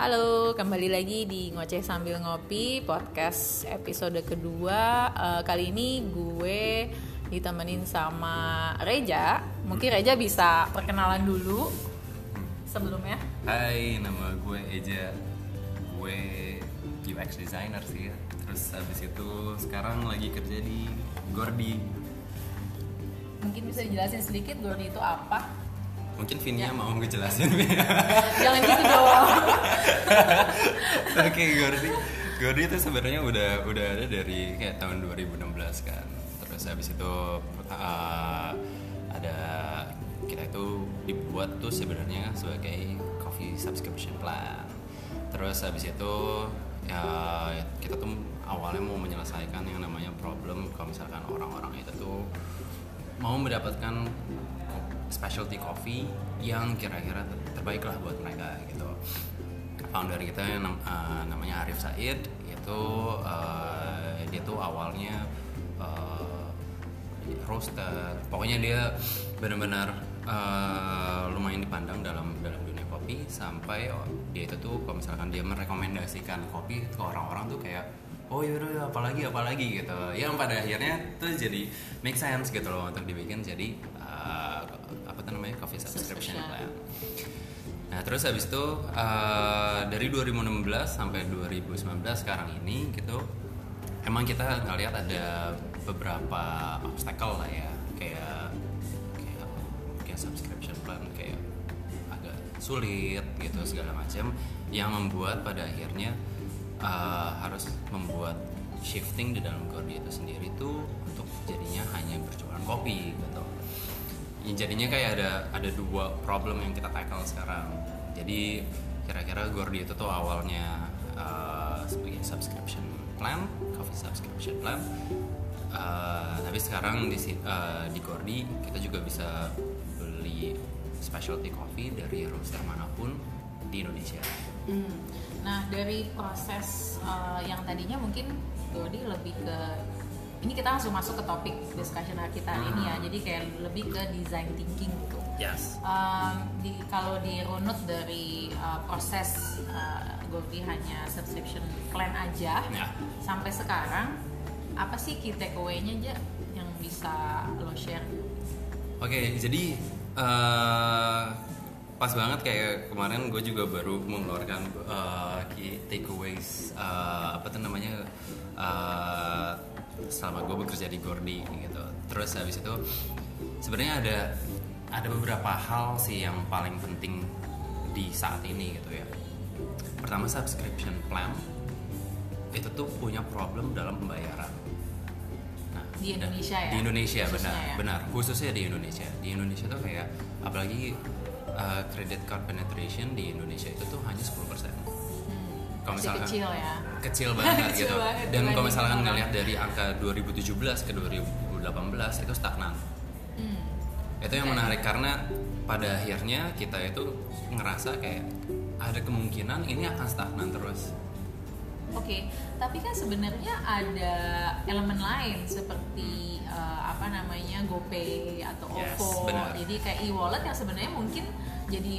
Halo, kembali lagi di Ngoceh Sambil Ngopi podcast episode kedua. Eh, kali ini gue ditemenin sama Reja. Mungkin Reja bisa perkenalan dulu sebelumnya. Hai, nama gue Eja. Gue UX designer sih ya. Terus habis itu sekarang lagi kerja di Gordi. Mungkin bisa dijelasin sedikit Gordi itu apa? Mungkin Vinia Ya. mau ngejelasin. Jangan gitu dong. Oke, Gordi. Gordi itu sebenarnya udah udah ada dari kayak tahun 2016 kan. Terus habis itu uh, ada kita itu dibuat tuh sebenarnya sebagai coffee subscription plan. Terus habis itu ya kita tuh awalnya mau menyelesaikan yang namanya problem kalau misalkan orang-orang itu tuh mau mendapatkan specialty coffee yang kira-kira ter- terbaik lah buat mereka gitu. Founder kita yang eh, namanya Arif Said itu eh, dia tuh awalnya eh, roaster. Pokoknya dia benar-benar eh, lumayan dipandang dalam dalam dunia kopi sampai oh, dia itu tuh kalau misalkan dia merekomendasikan kopi ke orang-orang tuh kayak oh yaudah apalagi apalagi gitu. Yang pada akhirnya tuh jadi make sense gitu loh untuk dibikin. Jadi eh, apa tuh namanya coffee subscription plan Nah terus habis itu eh, dari 2016 sampai 2019 sekarang ini gitu emang kita ngelihat ada beberapa obstacle lah ya. Kayak kayak kayak subscription plan kayak agak sulit gitu segala macam yang membuat pada akhirnya eh, harus membuat shifting di dalam Gordi itu sendiri tuh untuk jadinya hanya berjualan kopi gitu Ya, jadinya kayak ada ada dua problem yang kita tackle sekarang. Jadi kira-kira Gordi itu tuh awalnya uh, sebagai subscription plan, coffee subscription plan. Uh, tapi sekarang di uh, di Gordi kita juga bisa beli specialty coffee dari roaster mana pun di Indonesia. Hmm. Nah dari proses eh, yang tadinya mungkin Gordi lebih ke ini kita langsung masuk ke topik discussion kita Hmm. ini ya. Jadi kayak lebih ke design thinking gitu. Yes. Um, di kalau dirunut dari uh, proses uh, hanya subscription plan aja Ya. sampai sekarang apa sih key takeaway-nya aja yang bisa lo share? Oke, jadi eh, pas banget kayak kemarin gue juga baru mengeluarkan key takeaways eh, apa tuh namanya eh, selama gue bekerja di Gordi gitu. Terus habis itu sebenarnya ada ada beberapa hal sih yang paling penting di saat ini gitu ya. Pertama subscription plan itu tuh punya problem dalam pembayaran. Nah, Di Indonesia ya? Di Indonesia Khususnya benar, ya? benar. Khususnya di Indonesia. Di Indonesia tuh kayak apalagi uh, credit card penetration di Indonesia itu tuh hanya 10%. Hmm, Kalau misalkan- kecil ya. Kecil banget Kecil gitu. banget Dan kalau misalkan ngelihat dari angka 2017 ke 2018 itu stagnan. Hmm. Itu yang Oke. menarik karena pada akhirnya kita itu ngerasa kayak ada kemungkinan ini akan stagnan terus. Oke, tapi kan sebenarnya ada elemen lain seperti eh, apa namanya GoPay atau Yes, OVO. benar. Jadi kayak e-wallet yang sebenarnya mungkin jadi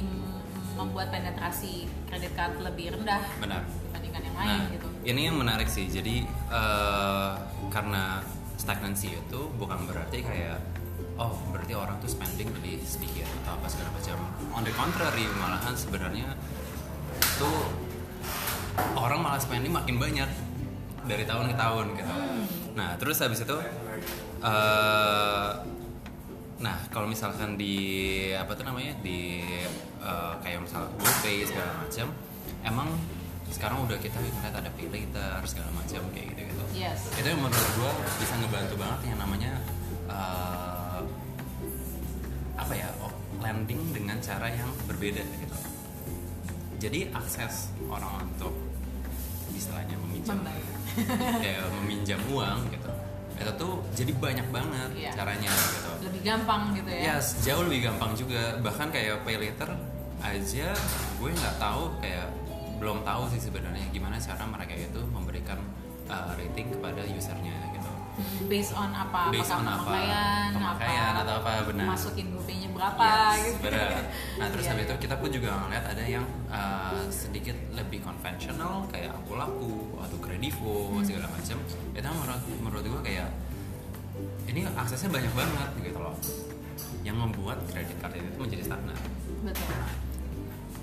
membuat penetrasi kredit card lebih rendah Benar. dibandingkan yang lain Nah, gitu. ini yang menarik sih. Jadi eh, karena stagnansi itu bukan berarti kayak oh berarti orang tuh spending lebih sedikit atau apa segala macam. On the contrary, malahan sebenarnya tuh orang malah spending makin banyak dari tahun ke tahun gitu. Nah, terus habis itu eh nah kalau misalkan di apa tuh namanya? Di eh, kayak misal GoPay segala macam emang sekarang udah kita ngeliat ada pay later segala macam kayak gitu gitu. Yes. itu yang menurut gua bisa ngebantu banget yang namanya eh, apa ya oh, lending dengan cara yang berbeda gitu. Jadi akses orang untuk istilahnya meminjam kayak meminjam uang gitu itu tuh jadi banyak banget Iya. caranya gitu Lebih gampang gitu ya. Yes, jauh lebih gampang juga. Bahkan kayak pay later aja gue nggak tahu kayak belum tahu sih sebenarnya gimana cara mereka itu memberikan uh, rating kepada usernya. Based on apa based on apa pemakaian, pemakaian apa atau apa benar masukin GoPay-nya berapa Yes, gitu benar. Nah terus Iya, habis itu kita pun juga ngeliat ada yang uh, sedikit lebih konvensional kayak aku laku atau kredivo Hmm. segala macam. Itu menurut menurut gue kayak ini aksesnya banyak banget gitu loh. Yang membuat kredit card itu menjadi stagnan. betul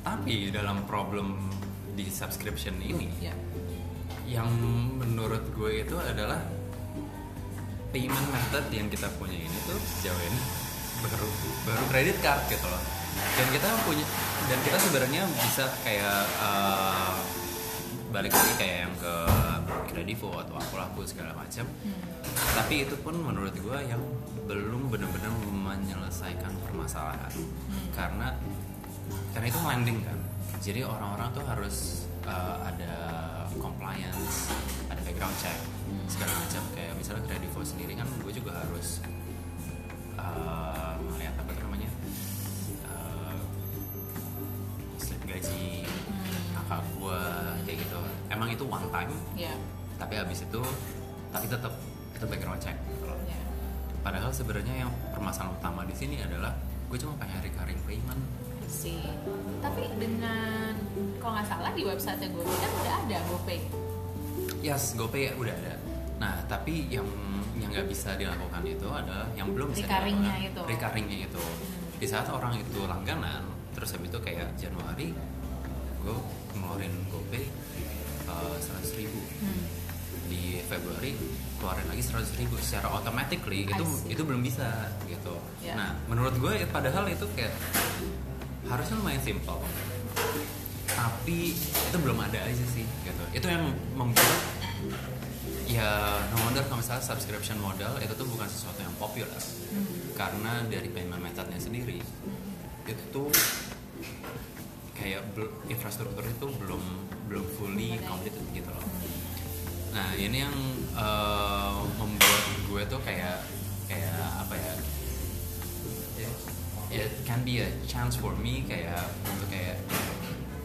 Tapi dalam problem di subscription ini ya yang menurut gue itu adalah payment method yang kita punya ini tuh sejauh ini baru baru credit card gitu loh. Dan kita punya dan kita sebenarnya bisa kayak uh, balik lagi kayak yang ke kredivo atau aku laku segala macam. Tapi itu pun menurut gue yang belum benar-benar menyelesaikan permasalahan. Karena karena itu landing kan. Jadi orang-orang tuh harus uh, ada compliance ada background check segala macam. Kayak misalnya kredivo sendiri kan gue juga harus uh, ngeliat apa tuh namanya uh, slip gaji kakak gue kayak gitu. Emang itu one time ya tapi habis itu tapi tetap itu background check gitu loh. ya Padahal sebenarnya yang permasalahan utama di sini adalah gue cuma pengen recurring payment. sih tapi dengan kalau nggak salah di website GoPay kan udah ada GoPay. Yes, GoPay udah ada. Tapi yang yang nggak bisa dilakukan itu adalah yang belum bisa Recurring-nya dilakukan. itu. Recurring-nya itu. Di saat orang itu langganan, terus habis itu kayak Januari, gue ngeluarin GoPay seratus ribu. Hmm. Di Februari keluarin lagi seratus ribu secara automatically itu itu belum bisa gitu. Ya. Nah, menurut gue padahal itu kayak harusnya lumayan simple tapi itu belum ada aja sih gitu itu yang membuat ya no wonder kalau misalnya subscription model itu tuh bukan sesuatu yang populer karena dari payment methodnya sendiri itu tuh kayak infrastruktur itu belum belum fully completed gitu loh. Nah ini yang eh, membuat gue tuh kayak kayak apa ya? It can be a chance for me kayak untuk kayak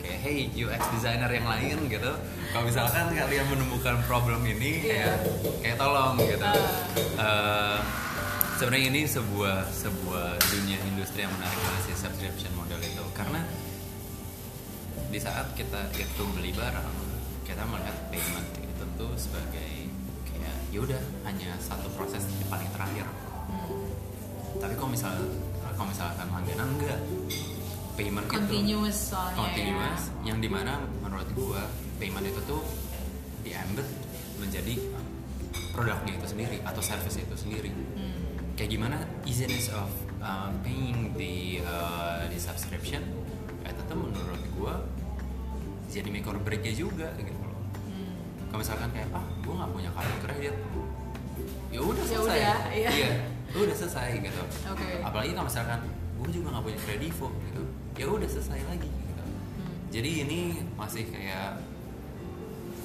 kayak hey UX designer yang lain gitu. Kalau misalkan kalian menemukan problem ini kayak kayak tolong gitu. Eh, sebenarnya ini sebuah sebuah dunia industri yang menarik banget sih subscription model itu. Karena di saat kita itu beli barang kita melihat payment itu tuh sebagai kayak yaudah hanya satu proses yang paling terakhir. Tapi kalau misal kalau misalkan langganan enggak payment itu continuous soalnya continuous ya. yang di mana menurut gua payment itu tuh di embed menjadi produknya itu sendiri atau service itu sendiri Hmm. kayak gimana easiness of uh, paying the uh, the subscription itu tuh menurut gua jadi make or breaknya juga gitu loh Hmm. kalau misalkan kayak ah gua nggak punya kartu kredit ya udah Ya selesai udah, iya. udah selesai gitu Oke. apalagi kalau misalkan gue juga nggak punya kredivo gitu ya udah selesai lagi gitu Hmm. jadi ini masih kayak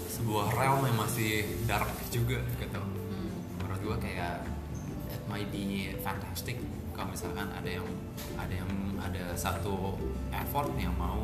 sebuah realm yang masih dark juga gitu Hmm. menurut gue kayak it might be fantastic kalau misalkan ada yang ada yang ada satu effort yang mau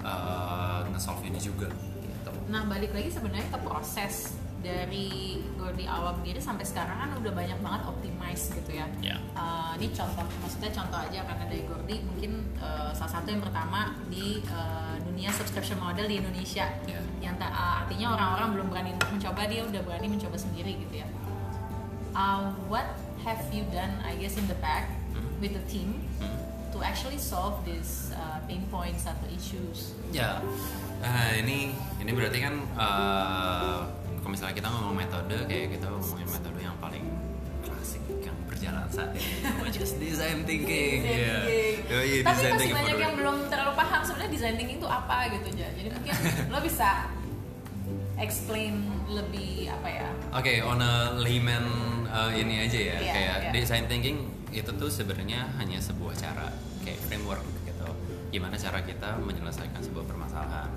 uh, nge-solve ini juga gitu Nah balik lagi sebenarnya ke proses dari Gordy awal berdiri sampai sekarang kan udah banyak banget optimize gitu ya. ya Eh, ini contoh, maksudnya contoh aja karena dari Gordy mungkin eh, salah satu yang pertama di eh, dunia subscription model di Indonesia. ya Yang eh, artinya orang-orang belum berani untuk mencoba dia udah berani mencoba sendiri gitu ya. Uh, what have you done, I guess, in the back Hmm. with the team Hmm. to actually solve these uh, pain points atau issues? Ya, Nah, ini ini berarti kan eh, kalau misalnya kita ngomong metode kayak kita ngomongin metode yang paling klasik yang berjalan saat ini, which is design thinking. Design Iya. thinking. Yoi, Tapi design masih thinking banyak yang belum terlalu paham sebenarnya design thinking itu apa gitu aja. Jadi mungkin lo bisa explain lebih apa ya? Oke, on a layman uh, ini aja ya, Iya, kayak iya. design thinking itu tuh sebenarnya hanya sebuah cara, kayak framework gitu. Gimana cara kita menyelesaikan sebuah permasalahan.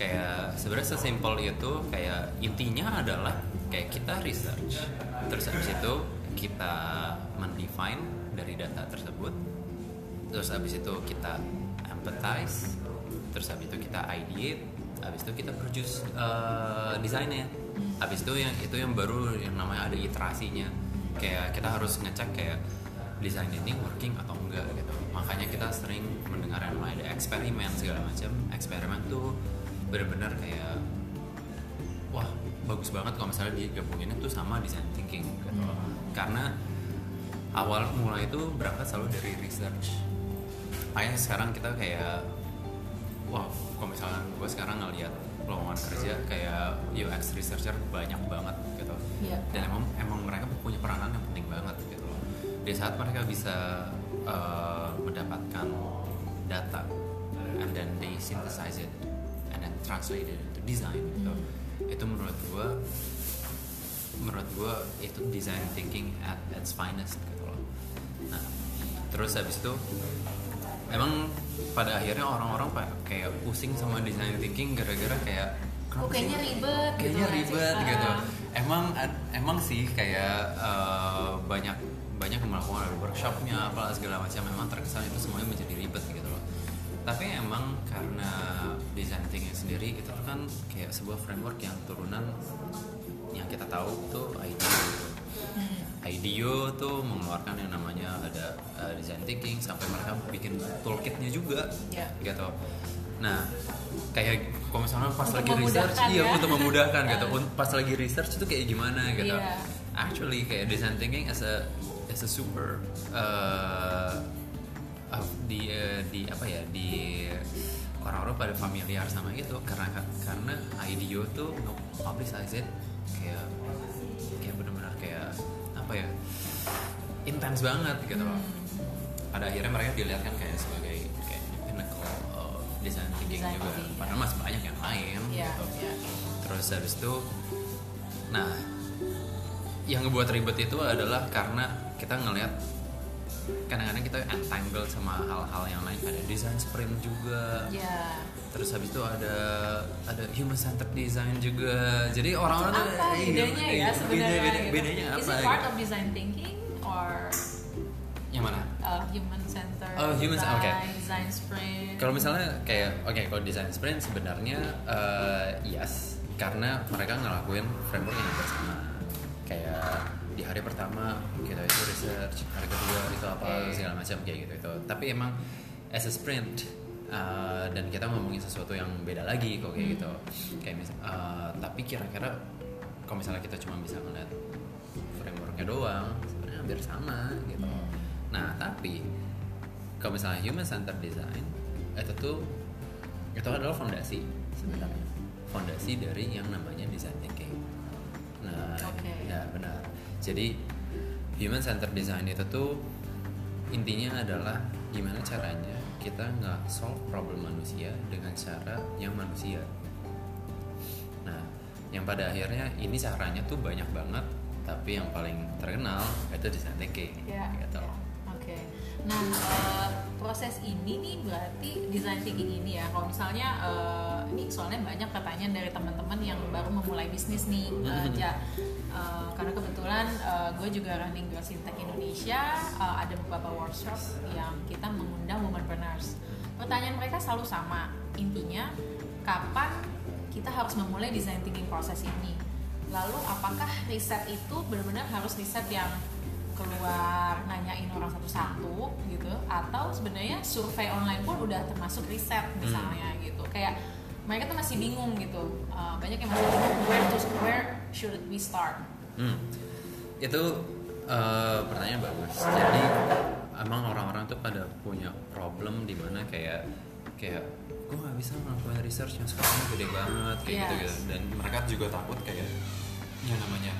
Kayak sebenarnya sesimpel itu, kayak intinya adalah kayak kita research, terus habis itu kita mendefine dari data tersebut, terus habis itu kita empathize, terus habis itu kita ideate, habis itu kita produce uh, desainnya. Habis itu yang itu yang baru yang namanya ada iterasinya. Kayak kita harus ngecek kayak desain ini working atau enggak gitu. Makanya kita sering mendengar yang namanya eksperimen segala macam. Eksperimen tuh benar-benar kayak wah bagus banget kalau misalnya digabungin itu sama design thinking gitu karena awal mulai itu berangkat selalu dari research. Makanya sekarang kita kayak wah kalau misalnya gue sekarang ngeliat lowongan kerja kayak UX researcher banyak banget gitu. Iya. dan emang emang mereka punya peranan yang penting banget gitu loh. Di saat mereka bisa uh, mendapatkan data and then they synthesize it and then translate it into design gitu. Itu menurut gue menurut gue itu design thinking at its finest gitu loh. Nah terus habis itu emang pada akhirnya orang-orang kayak pusing sama design thinking gara-gara kayak Oh, kayaknya ribet gitu kayaknya kan sih? ribet Ah. gitu. Emang emang sih kayak eh, banyak banyak melakukan workshopnya apa segala macam. Memang terkesan itu semuanya menjadi ribet gitu loh. Tapi emang karena design thinking sendiri itu tuh kan kayak sebuah framework yang turunan yang kita tahu tuh IDEO gitu. IDEO tuh mengeluarkan yang namanya ada uh, design thinking sampai mereka bikin toolkitnya juga Ya. gitu nah kayak kalau misalnya pas Untuk lagi research iya ya. untuk memudahkan gitu pas lagi research itu kayak gimana gitu Iya. actually kayak design thinking as a as a super uh, uh, di uh, di apa ya di orang-orang pada familiar sama itu karena karena IDEO tuh nge-publicize it kayak kayak benar-benar kayak apa ya intens banget gitu loh Hmm. pada akhirnya mereka dilihat kan kayak sebagai kayak pinnacle uh, design thinking Design juga thinking, padahal ya. masih banyak yang lain Iya, gitu iya. terus habis itu nah yang ngebuat ribet itu adalah karena kita ngelihat kadang-kadang kita entangled sama hal-hal yang lain ada design sprint juga Ya. terus habis itu ada ada human centered design juga jadi orang-orang tuh apa iya, bedanya ya iya, sebenarnya beda- beda- gitu? bedanya Is apa it part gitu. of design thinking or yang mana uh, human center Oh, human- design, oke. design sprint Kalau misalnya kayak oke kalau design sprint sebenarnya eh, yes karena mereka ngelakuin framework yang hampir sama. Kayak di hari pertama kita itu research, hari kedua itu apa Oke. segala macam kayak gitu itu. Tapi emang as a sprint eh, dan kita ngomongin sesuatu yang beda lagi kok kayak gitu. Kayak misal eh, tapi kira-kira kalau misalnya kita cuma bisa ngeliat frameworknya doang sebenarnya hampir sama gitu. Nah tapi kalau misalnya human centered design itu tuh itu adalah fondasi sebenarnya fondasi dari yang namanya design thinking nah Oke. ya benar jadi human centered design itu tuh intinya adalah gimana caranya kita nggak solve problem manusia dengan cara yang manusia nah yang pada akhirnya ini caranya tuh banyak banget tapi yang paling terkenal itu design thinking Ya, gitu ya. Oke. Nah, eh, proses ini nih berarti design thinking ini ya. Kalau misalnya eh, ini soalnya banyak pertanyaan dari teman-teman yang baru memulai bisnis nih, eh, Ja. Eh, karena kebetulan eh, gue juga running Girls in Tech Indonesia, eh, ada beberapa workshop yang kita mengundang womanpreneurs. Pertanyaan mereka selalu sama, intinya kapan kita harus memulai design thinking proses ini? Lalu apakah riset itu benar-benar harus riset yang keluar nanyain orang satu-satu gitu atau sebenarnya survei online pun udah termasuk riset misalnya gitu kayak mereka tuh masih bingung gitu Uh, banyak yang masih bingung where to where should we start Hmm. Itu eh, pertanyaan bagus. Jadi emang orang-orang tuh pada punya problem di mana kayak kayak gue nggak bisa ngelakuin research yang sekarang gede banget kayak Yes. gitu gitu dan mereka juga takut kayak yang namanya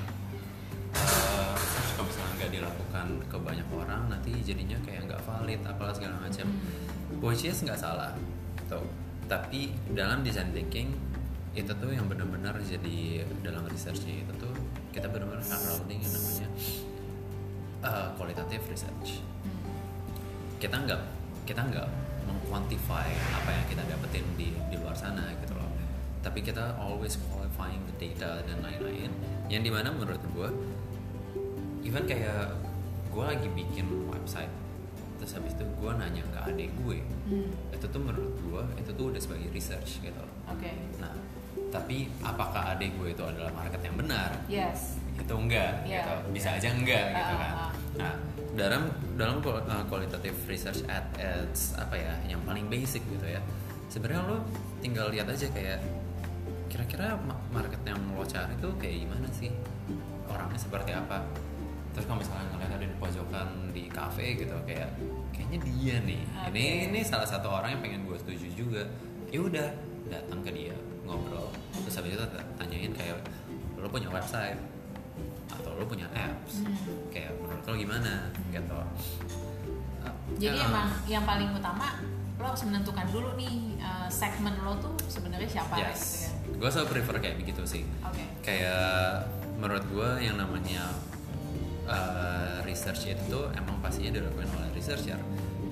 research kalau misalnya nggak dilakukan ke banyak orang nanti jadinya kayak nggak valid apalah segala macam which is nggak salah tuh tapi dalam design thinking itu tuh yang benar-benar jadi dalam researchnya itu tuh kita benar-benar surrounding yang namanya uh, qualitative research. Kita nggak kita nggak mengquantify apa yang kita dapetin di di luar sana gitu loh. Tapi kita always qualifying the data dan lain-lain. Yang di mana menurut gue even kayak gue lagi bikin website terus habis itu gue nanya ke adik gue Hmm, itu tuh menurut gue itu tuh udah sebagai research gitu loh. Oke. Nah tapi apakah adik gue itu adalah market yang benar? Yes. Itu enggak? Iya, gitu. Bisa aja enggak Ah, gitu ah, kan? ah. nah dalam dalam kual- uh, research at ads apa ya yang paling basic gitu ya sebenarnya lo tinggal lihat aja kayak kira-kira ma- market yang lo cari tuh kayak gimana sih? Orangnya seperti apa? Terus kalau misalnya ngeliat ada di pojokan di cafe gitu kayak kayaknya dia nih. Ini Oke. ini salah satu orang yang pengen gue setuju juga. Ya udah datang ke dia ngobrol. Terus habis itu tanyain kayak lo punya website atau lo punya apps? Hmm. kayak menurut lo gimana? Gitu. Uh, Jadi ya, emang yang paling utama lo harus menentukan dulu nih uh, segmen lo tuh sebenarnya siapa gitu yes ya. gue selalu prefer kayak begitu sih. Oke. kayak menurut gue yang namanya uh, research itu tuh emang pastinya dilakukan oleh researcher.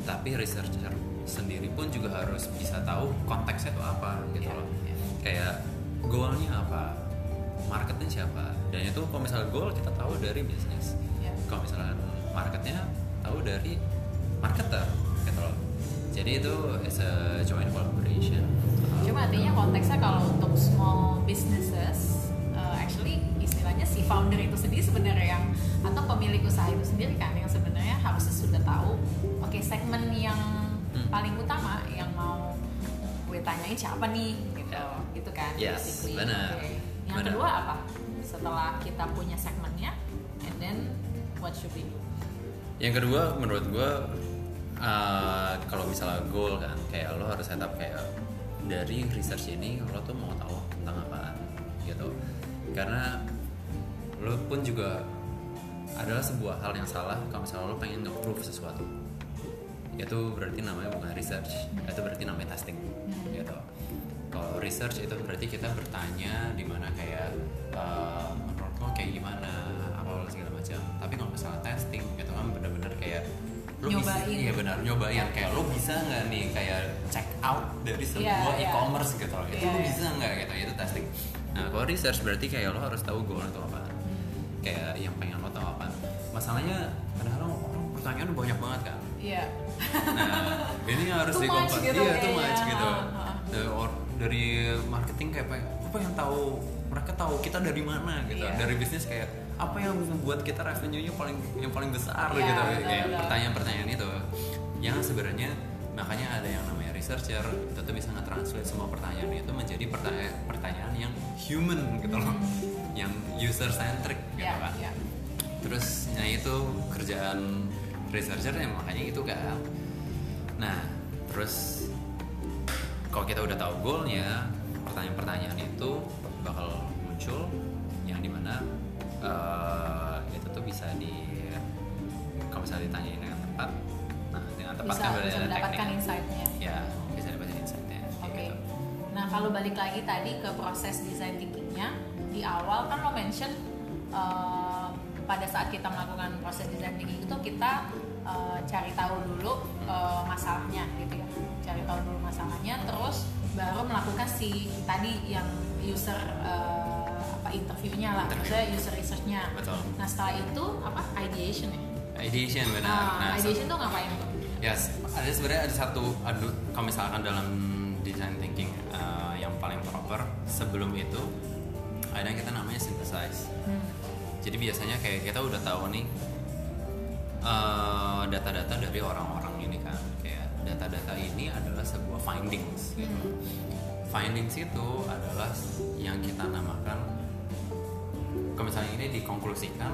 Tapi researcher sendiri pun juga harus bisa tahu konteksnya itu apa gitu Iya, loh. Kayak goalnya apa marketnya siapa dan itu kalau misalnya goal kita tahu dari bisnis Iya. kalau misalnya marketnya tahu dari marketer gitu loh jadi itu is a joint collaboration Cuma artinya konteksnya kalau untuk small businesses, uh, actually istilahnya si founder itu sendiri sebenarnya yang atau pemilik usaha itu sendiri kan yang sebenarnya harusnya sudah tahu, oke segmen yang Hmm. paling utama yang mau gue tanyain siapa nih gitu, Ya. gitu kan? Yes, basically. benar. Oke. Yang Benar. kedua apa? Setelah kita punya segmennya, and then what should we do? Yang kedua menurut gue uh, kalau misalnya goal kan kayak lo harus setup kayak dari research ini lo tuh mau tahu tentang apaan gitu karena lo pun juga adalah sebuah hal yang salah kalau misalnya lo pengen nge-prove sesuatu itu berarti namanya bukan research itu berarti namanya testing gitu kalau research itu berarti kita bertanya di mana kayak uh, menurut lo kayak gimana apa segala macam tapi kalau misalnya testing itu kan bener-bener kayak lo bisa iya benar nyobain kayak lo bisa nggak nih kayak check out dari sebuah Iya, iya. e-commerce gitu loh itu Iya, lo iya. bisa nggak gitu itu testing nah kalau research berarti kayak lo harus tahu goal itu apa Hmm. kayak yang pengen lo tahu apa masalahnya kadang-kadang orang pertanyaan banyak banget kan Iya. Nah, ini harus dikompas gitu iya, too kayaknya. much gitu. Ah, ah. Dari, or- dari marketing kayak pengen, apa yang tahu mereka tahu kita dari mana gitu. Iya. Dari bisnis kayak apa yang membuat kita revenue-nya paling yang paling besar Iya, gitu. betul, Kayak pertanyaan-pertanyaan itu. Yang sebenarnya makanya ada yang namanya researcher itu tuh bisa nge-translate semua pertanyaan itu menjadi pertanyaan pertanyaan yang human gitu loh. Yang user centric gitu Iya, kan iya. terus nah itu kerjaan researcher ya makanya itu kan nah terus kalau kita udah tahu goalnya pertanyaan-pertanyaan itu bakal muncul yang di mana eh, itu tuh bisa di kalau misalnya ditanyain dengan tepat nah dengan tepat Bisa, kan bisa mendapatkan teknik insight-nya. ya bisa dapetin insightnya Oke. gitu. Nah kalau balik lagi tadi ke proses design thinkingnya di awal kan lo mention eh, pada saat kita melakukan proses design thinking itu kita eh, cari tahu dulu eh, masalahnya gitu ya, cari tahu dulu masalahnya, terus baru melakukan si tadi yang user eh, apa interviewnya lah, Interview. maksudnya user researchnya. Betul. Nah setelah itu apa ideation ya? ideation benar Nah, Nah, ideation tuh ngapain tuh? Ya, ada sebenarnya ada satu adu kalau misalkan dalam design thinking uh, yang paling proper sebelum itu ada yang kita namanya synthesize. Hmm. Jadi biasanya kayak kita udah tahu nih uh, data-data dari orang-orang ini kan kayak data-data ini adalah sebuah findings gitu. Hmm. Findings itu adalah yang kita namakan kalau misalnya ini dikonklusikan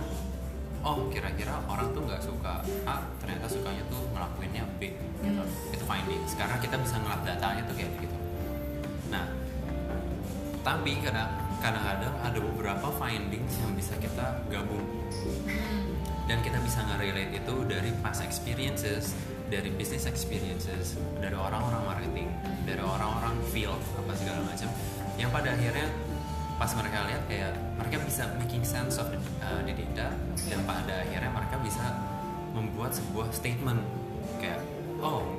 oh kira-kira orang tuh nggak suka A ternyata sukanya tuh ngelakuinnya B gitu. Hmm. itu findings karena kita bisa ngeliat datanya tuh kayak begitu nah tapi kadang kadang-kadang ada beberapa findings yang bisa kita gabung. Dan kita bisa nge-relate itu dari past experiences dari business experiences dari orang-orang marketing dari orang-orang field apa segala macam. Yang pada akhirnya pas mereka lihat kayak mereka bisa making sense of the, uh, the data dan pada akhirnya mereka bisa membuat sebuah statement. Kayak oh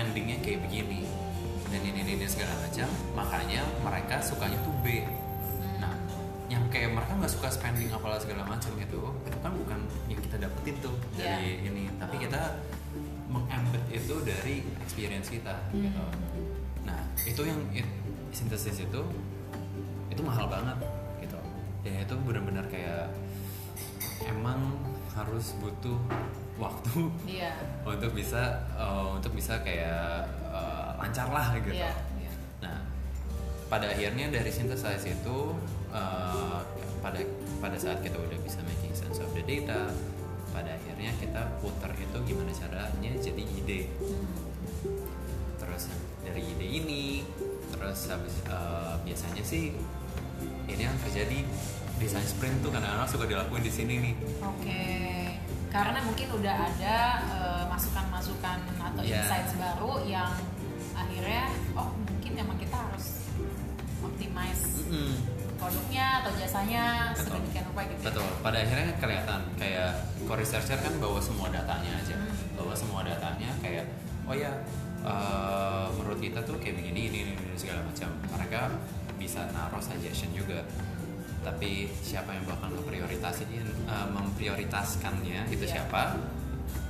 spendingnya kayak begini dan ini ini, ini segala macam makanya mereka sukanya tuh B. Nah yang kayak mereka nggak suka spending apalah segala macam itu itu kan bukan yang kita dapetin tuh dari ini. Tapi kita mengembed itu dari experience kita Hmm. gitu nah itu yang it- sintesis itu itu mahal banget gitu. Dan itu benar-benar kayak emang harus butuh waktu Iya. untuk bisa eh, untuk bisa kayak eh, lancar lah gitu Iya. iya. Nah, pada akhirnya dari synthesize itu uh, pada pada saat kita udah bisa making sense of the data, pada akhirnya kita putar itu gimana caranya jadi ide. Terus dari ide ini, terus habis uh, biasanya sih ini yang terjadi desain sprint tuh kadang-kadang suka dilakuin di sini nih. Oke. Karena mungkin udah ada eh, masukan-masukan atau Iya. insights baru yang akhirnya oh mungkin emang kita harus optimize Mm-mm. produknya atau jasanya Betul. sedemikian rupa gitu. ya. Betul. Pada akhirnya kelihatan kayak co-researcher kan bawa semua datanya aja, Hmm. bawa semua datanya kayak oh ya eh, menurut kita tuh kayak begini ini ini, ini segala macam. Mereka bisa naruh suggestion juga. Tapi siapa yang bakal memprioritaskan eh, memprioritaskannya itu Iya. siapa?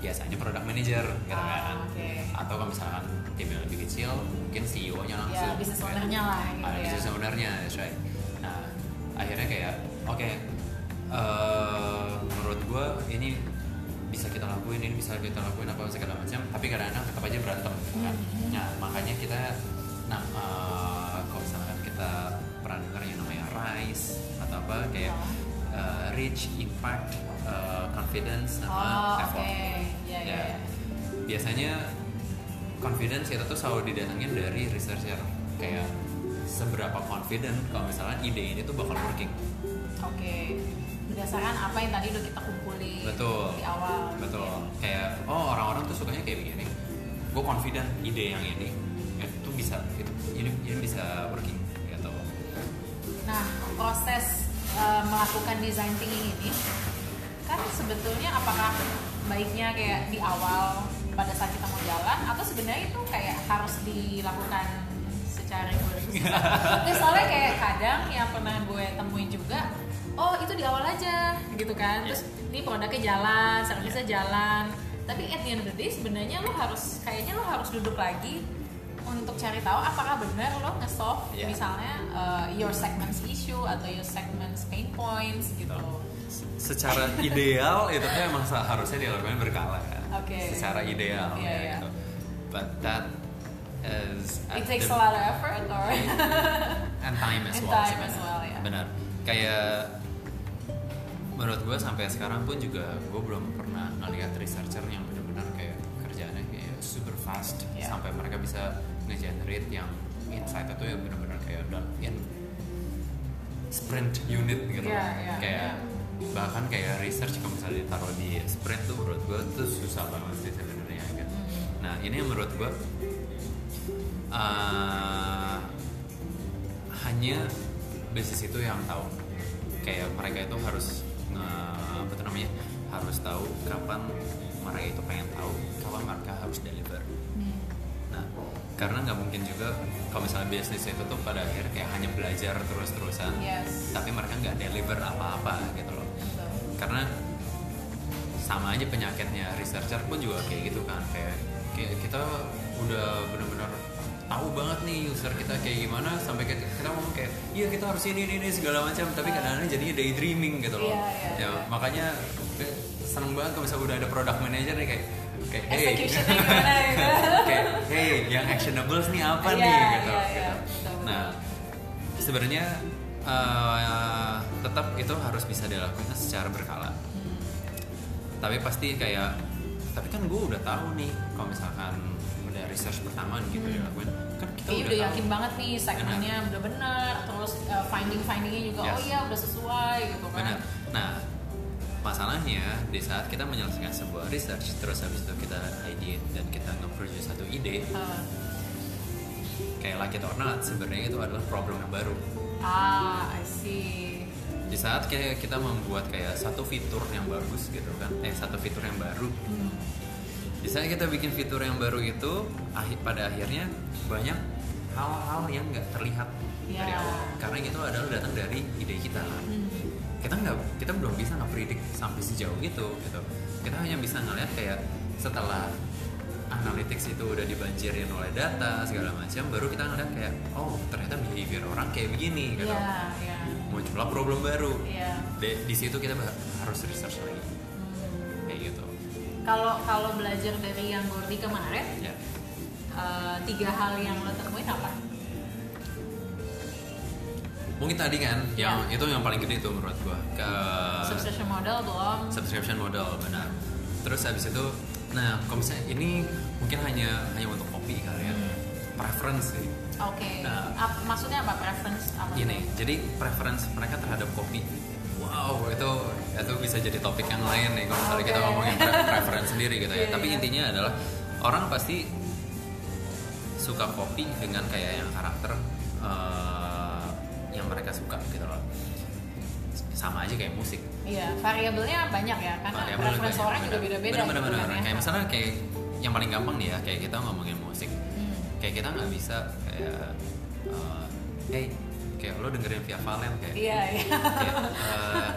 Biasanya product manager gitu Ah, kan. oke. Atau kalau misalkan tim yang lebih kecil, mungkin CEO-nya langsung. Ya, business Kayak- owner-nya lah gitu Ah, ya. business ownernya, that's right. Nah, akhirnya kayak, oke, eh, menurut gue ini bisa kita lakuin, ini bisa kita lakuin apa segala macam, tapi kadang-kadang tetap aja berantem. Kan? Hmm. Nah, makanya kita, nah, eh, kalau misalkan kita pernah dengar yang namanya RISE atau apa kayak eh, Reach, Impact, eh, Confidence, Oh, sama oke. Effort. Ya, ya, Ya. ya. Biasanya confidence itu tuh selalu didatangin dari researcher kayak seberapa confident kalau misalnya ide ini tuh bakal working Oke. Berdasarkan apa yang tadi udah kita kumpulin betul di awal. gitu betul ya. kayak oh orang-orang tuh sukanya kayak begini gue confident ide yang ini itu bisa itu ini ini bisa working gitu Nah, proses eh, melakukan design thinking ini kan sebetulnya apakah baiknya kayak di awal pada saat kita mau jalan atau sebenarnya itu kayak harus dilakukan secara? Nah, soalnya kayak kadang yang pernah gue temuin juga, oh itu di awal aja gitu kan, terus ini produknya jalan, servisnya jalan, tapi at the end of the day sebenarnya lo harus kayaknya lo harus duduk lagi untuk cari tahu apakah benar lo nge-solve Iya. misalnya uh, your segments issue atau your segments pain points gitu. secara ideal itu tuh emang seharusnya dilakukan berkala kan Oke. secara ideal Iya, ya iya. gitu but that is It takes the- a lot of effort or and time as And well time as well, ya. benar kayak menurut gue sampai sekarang pun juga gue belum pernah ngelihat researcher yang benar-benar kayak kerjaannya kayak super fast Ya. sampai mereka bisa nge-generate yang insight itu ya benar-benar kayak udah in sprint unit gitu Iya, iya, kayak iya. bahkan kayak research kalau misalnya ditaruh di sprint tuh menurut gue tuh susah banget sih sebenarnya gitu. Hmm. Nah ini yang menurut gue uh, hanya bisnis itu yang tahu. Kayak mereka itu harus nge, apa tuh namanya harus tahu kapan mereka itu pengen tahu kapan mereka harus deliver. Hmm. Karena nggak mungkin juga kalau misalnya bisnis itu tuh pada akhirnya kayak hanya belajar terus-terusan, Yes. tapi mereka nggak deliver apa-apa gitu loh. Betul. karena sama aja penyakitnya. Researcher pun juga kayak gitu kan. Kayak, kayak kita udah benar-benar tahu banget nih user kita kayak gimana. Sampai kita, kita ngomong kayak iya kita harus ini ini, ini segala macam. Tapi kadang-kadang jadinya daydreaming gitu loh. Iya, iya, ya iya. makanya seneng banget kalau misalnya udah ada product manager nih kayak kayak hey Executionnya gimana gitu. kayak hey yang actionables nih apa Iya, nih gitu, iya, iya. gitu. Betul, nah sebenarnya eh, tetap itu harus bisa dilakukan secara berkala Hmm. tapi pasti kayak tapi kan gue udah tahu nih kalau misalkan udah research pertama gitu Hmm. dilakuin kan kita Kayaknya udah, udah tahu. yakin banget nih segmennya udah benar, terus uh, finding-findingnya juga Yes. oh iya udah sesuai gitu kan. benar nah masalahnya di saat kita menyelesaikan sebuah research terus habis itu kita ideate dan kita nge-produce satu ide Uh, kayak like it or not sebenarnya itu adalah problem yang baru ah, I see. di saat kayak kita membuat kayak satu fitur yang bagus gitu kan eh satu fitur yang baru Hmm. di saat kita bikin fitur yang baru itu akhir pada akhirnya banyak hal-hal yang nggak terlihat dari Ya. awal karena itu adalah datang dari ide kita Hmm. Kita nggak kita belum bisa ngepredik sampai sejauh itu gitu kita hanya bisa ngeliat kayak setelah analytics itu udah dibanjirin oleh data segala macam baru kita ngeliat kayak oh ternyata behavior orang kayak begini gitu Iya, iya. muncullah problem baru Iya. di, di situ kita harus research lagi Hmm. kayak gitu Kalau kalau belajar dari yang Gordi kemarin, ya eh, tiga hal yang lo temuin apa? Mungkin tadi kan yang Ya. itu yang paling gede tuh menurut gua ke Subscription model belum? subscription model benar terus habis itu nah kalau misalnya ini mungkin hanya hanya untuk kopi kali ya Hmm. preference sih Oke. Nah. Ap- maksudnya apa preference? Apa Gini, jadi preference mereka terhadap kopi. Wow, itu itu bisa jadi topik yang lain nih kalau misalnya kita Oke. ngomongin pre- preference sendiri gitu ya. Iya, Tapi iya. intinya adalah orang pasti suka kopi dengan kayak yang karakter yang mereka suka gitu loh. Sama aja kayak musik. Iya, variabelnya banyak ya, karena preference banyak, orang juga beda-beda. Kan ya. Kayak misalnya kayak yang paling gampang nih ya, kayak kita ngomongin musik. Hmm. Kayak kita nggak bisa kayak eh, hey, kayak lo dengerin Via Valen kayak Iya, iya. kayak, eh,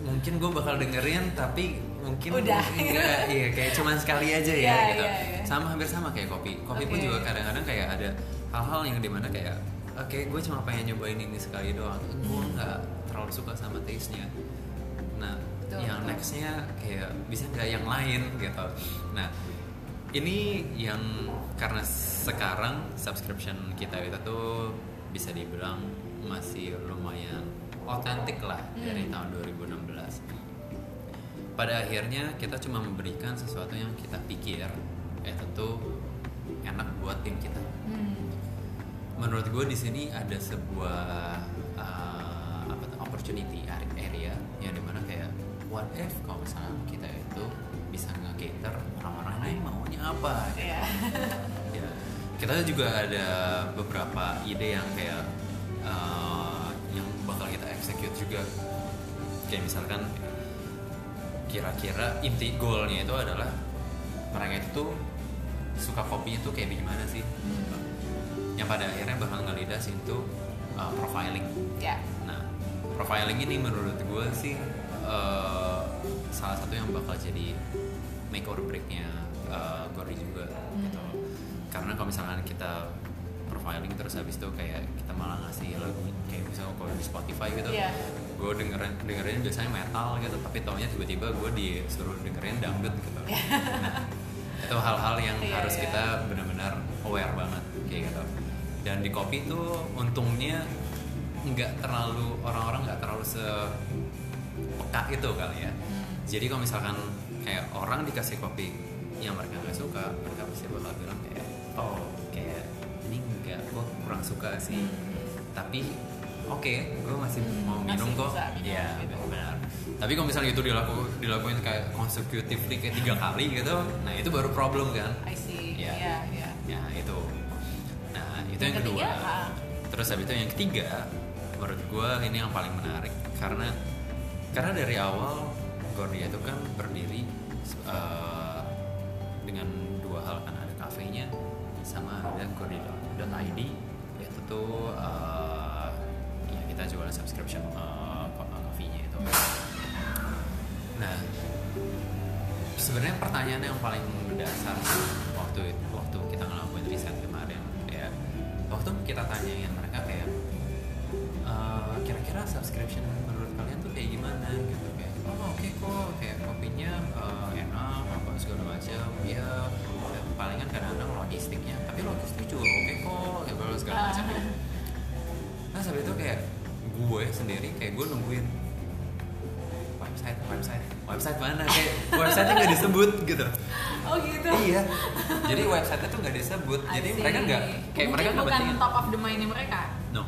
mungkin gue bakal dengerin tapi mungkin Udah. enggak iya kayak cuman sekali aja ya Iya, gitu iya, iya. sama hampir sama kayak kopi kopi pun Oke. juga kadang-kadang kayak ada hal-hal yang di mana kayak oke gue cuma pengen nyobain ini sekali doang gue nggak terlalu suka sama taste nya nah Betul, yang betul. nextnya kayak bisa nggak yang lain gitu nah ini yang karena sekarang subscription kita itu tuh bisa dibilang masih lumayan otentik lah dari Hmm. tahun 2016 pada akhirnya kita cuma memberikan sesuatu yang kita pikir eh tentu enak buat tim kita Hmm. Menurut gue di sini ada sebuah uh, apa tuh, opportunity area yang di mana kayak what if kalau misalnya kita itu bisa nge-cater orang-orang ini maunya apa gitu. Iya. ya kita juga ada beberapa ide yang kayak uh, yang bakal kita execute juga kayak misalkan kira-kira inti goalnya itu adalah mereka itu suka kopi itu kayak gimana sih Hmm. Yang pada akhirnya bakal ngelidas itu uh, profiling Ya. nah profiling ini menurut gue sih uh, salah satu yang bakal jadi make or breaknya uh, Gori juga gitu karena kalau misalkan kita profiling terus habis itu kayak kita malah ngasih lagu kayak misalnya kalau di Spotify gitu Iya. gue dengerin dengerin biasanya metal gitu tapi taunya tiba-tiba gue disuruh dengerin dangdut gitu nah, itu hal-hal yang Iya, harus iya. kita benar-benar aware banget kayak gitu dan di kopi tuh untungnya nggak terlalu orang-orang nggak terlalu se peka itu kali ya jadi kalau misalkan kayak orang dikasih kopi yang mereka nggak suka mereka pasti bakal bilang kayak oh kayak ini enggak gue kurang suka sih tapi oke gue masih Hmm, mau masih minum kok iya gitu. benar tapi kalau misalnya itu dilaku, dilakuin kayak consecutively kayak tiga kali gitu nah itu baru problem kan I see. Iya. Iya, iya. ya itu nah itu Yang yang, kedua. Ketiga, terus habis itu yang ketiga menurut gue ini yang paling menarik. Karena karena dari awal Gordia itu kan berdiri uh, dengan dua hal kan. Ada kafenya sama ada Gordia.id yaitu tuh uh, ya kita jualan subscription uh, coffee-nya itu. Nah sebenarnya pertanyaan yang paling mendasar waktu waktu kita ngelakuin riset kita tanyain mereka kayak "Eh, kira-kira subscription menurut kalian tuh kayak gimana gitu kayak oh oke kok kayak kopinya eh, enak apa segala macam ya ya, palingan kadang-kadang logistiknya tapi logistik juga oke kok kayak gitu, segala macam Ah. gitu. nah sampai itu kayak gue sendiri kayak gue nungguin website website website mana kayak website nggak disebut gitu. Iya jadi website tuh nggak disebut I jadi see. mereka nggak kayak Mungkin mereka nggak bukan pentingin top of the mind mereka. no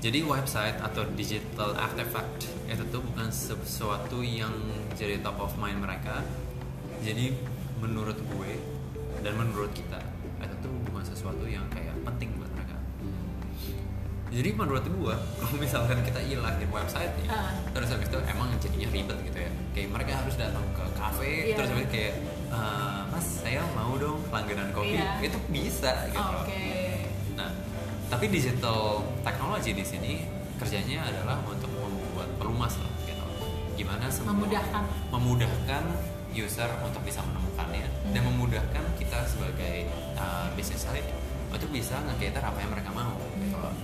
jadi website atau digital artifact itu tuh bukan sesuatu yang jadi top of mind mereka jadi menurut gue dan menurut kita itu tuh bukan sesuatu yang kayak penting buat mereka jadi menurut gue kalau misalkan kita hilangin websitenya Ah. terus habis itu emang jadinya ribet gitu ya kayak mereka harus datang ke kafe Iya. terus habis itu kayak "Eh, mas saya mau dong langganan kopi Iya. itu bisa gitu. Oke. Nah, tapi digital technology di sini kerjanya adalah untuk membuat pelumas lah gitu. Gimana semua Memudahkan. memudahkan user untuk bisa menemukannya dan memudahkan kita sebagai uh, business side untuk bisa nge-cater apa yang mereka mau gitu loh.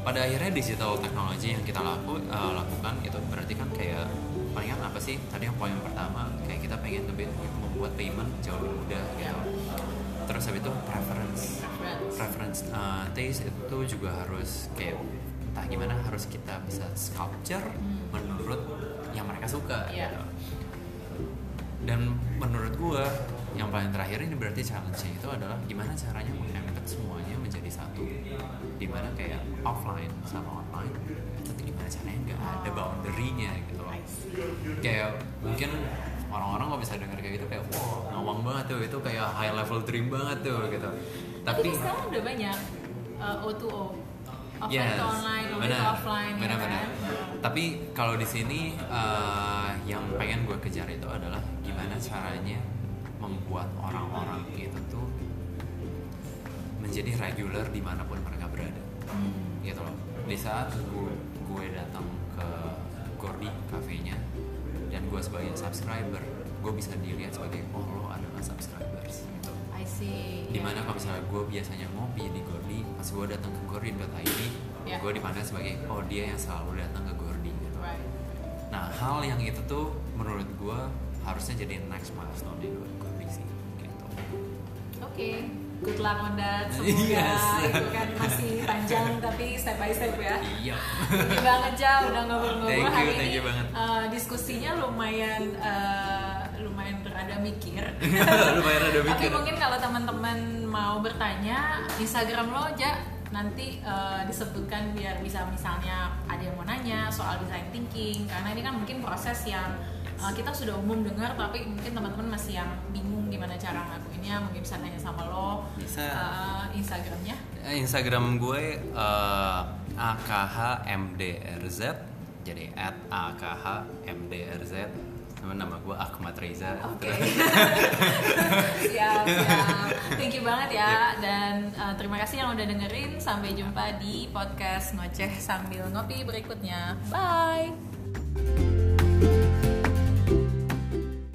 Pada akhirnya digital technology yang kita laku, uh, lakukan itu berarti kan kayak palingan apa sih? Tadi yang poin pertama kayak kita pengen lebih membuat payment jauh lebih mudah gitu. Terus habis itu preference Preference. preference uh, taste itu juga harus kayak entah gimana harus kita bisa sculpture menurut yang mereka suka Iya. gitu. dan menurut gua yang paling terakhir ini berarti challenge itu adalah gimana caranya mengemet semuanya menjadi satu di mana kayak offline sama online tuh gimana caranya nggak ada boundary-nya gitu loh kayak mungkin orang-orang nggak bisa denger kayak gitu kayak wow ngawang banget tuh itu kayak high level dream banget tuh gitu Tapi tapi sekarang udah banyak uh, O2O. Offline Yes, to online, online to benar, offline ya benar-benar. kan? Tapi kalau di sini uh, yang pengen gue kejar itu adalah gimana caranya membuat orang-orang itu tuh menjadi regular di mana pun mereka berada, Hmm. gitu loh. Di saat gue, gue datang ke Gordy kafenya gue sebagai subscriber, gue bisa dilihat sebagai oh lo adalah subscribers, gitu I see. di mana kalau misalnya gue biasanya ngopi di Gordi pas gue datang ke gordi.id Ya. gue dipandang sebagai oh dia yang selalu datang ke Gordi gitu. Right. nah hal yang itu tuh menurut gue harusnya jadi next milestone di Gordi sih gitu Oke, good luck on that. Semoga Yes. itu kan masih panjang tapi step by step ya. iya you banget Ja udah ngobrol-ngobrol Thank you, hari thank ini. you banget. eh, diskusinya lumayan eh, lumayan berada mikir. lumayan ada Tapi mikir mungkin kalau teman-teman mau bertanya, Instagram lo Ja nanti eh, disebutkan biar bisa misalnya ada yang mau nanya soal design thinking karena ini kan mungkin proses yang eh, kita sudah umum dengar tapi mungkin teman-teman masih yang bingung gimana cara ngelakuinnya mungkin bisa nanya sama lo Bisa. eh, Instagramnya Eh, Instagram gue eh, AKHMDRZ jadi at AKHMDRZ Nama nama gue Ahmad Reza Oke. siap, siap. Thank you banget ya dan uh, terima kasih yang udah dengerin. Sampai jumpa di podcast ngoceh sambil ngopi berikutnya. Bye.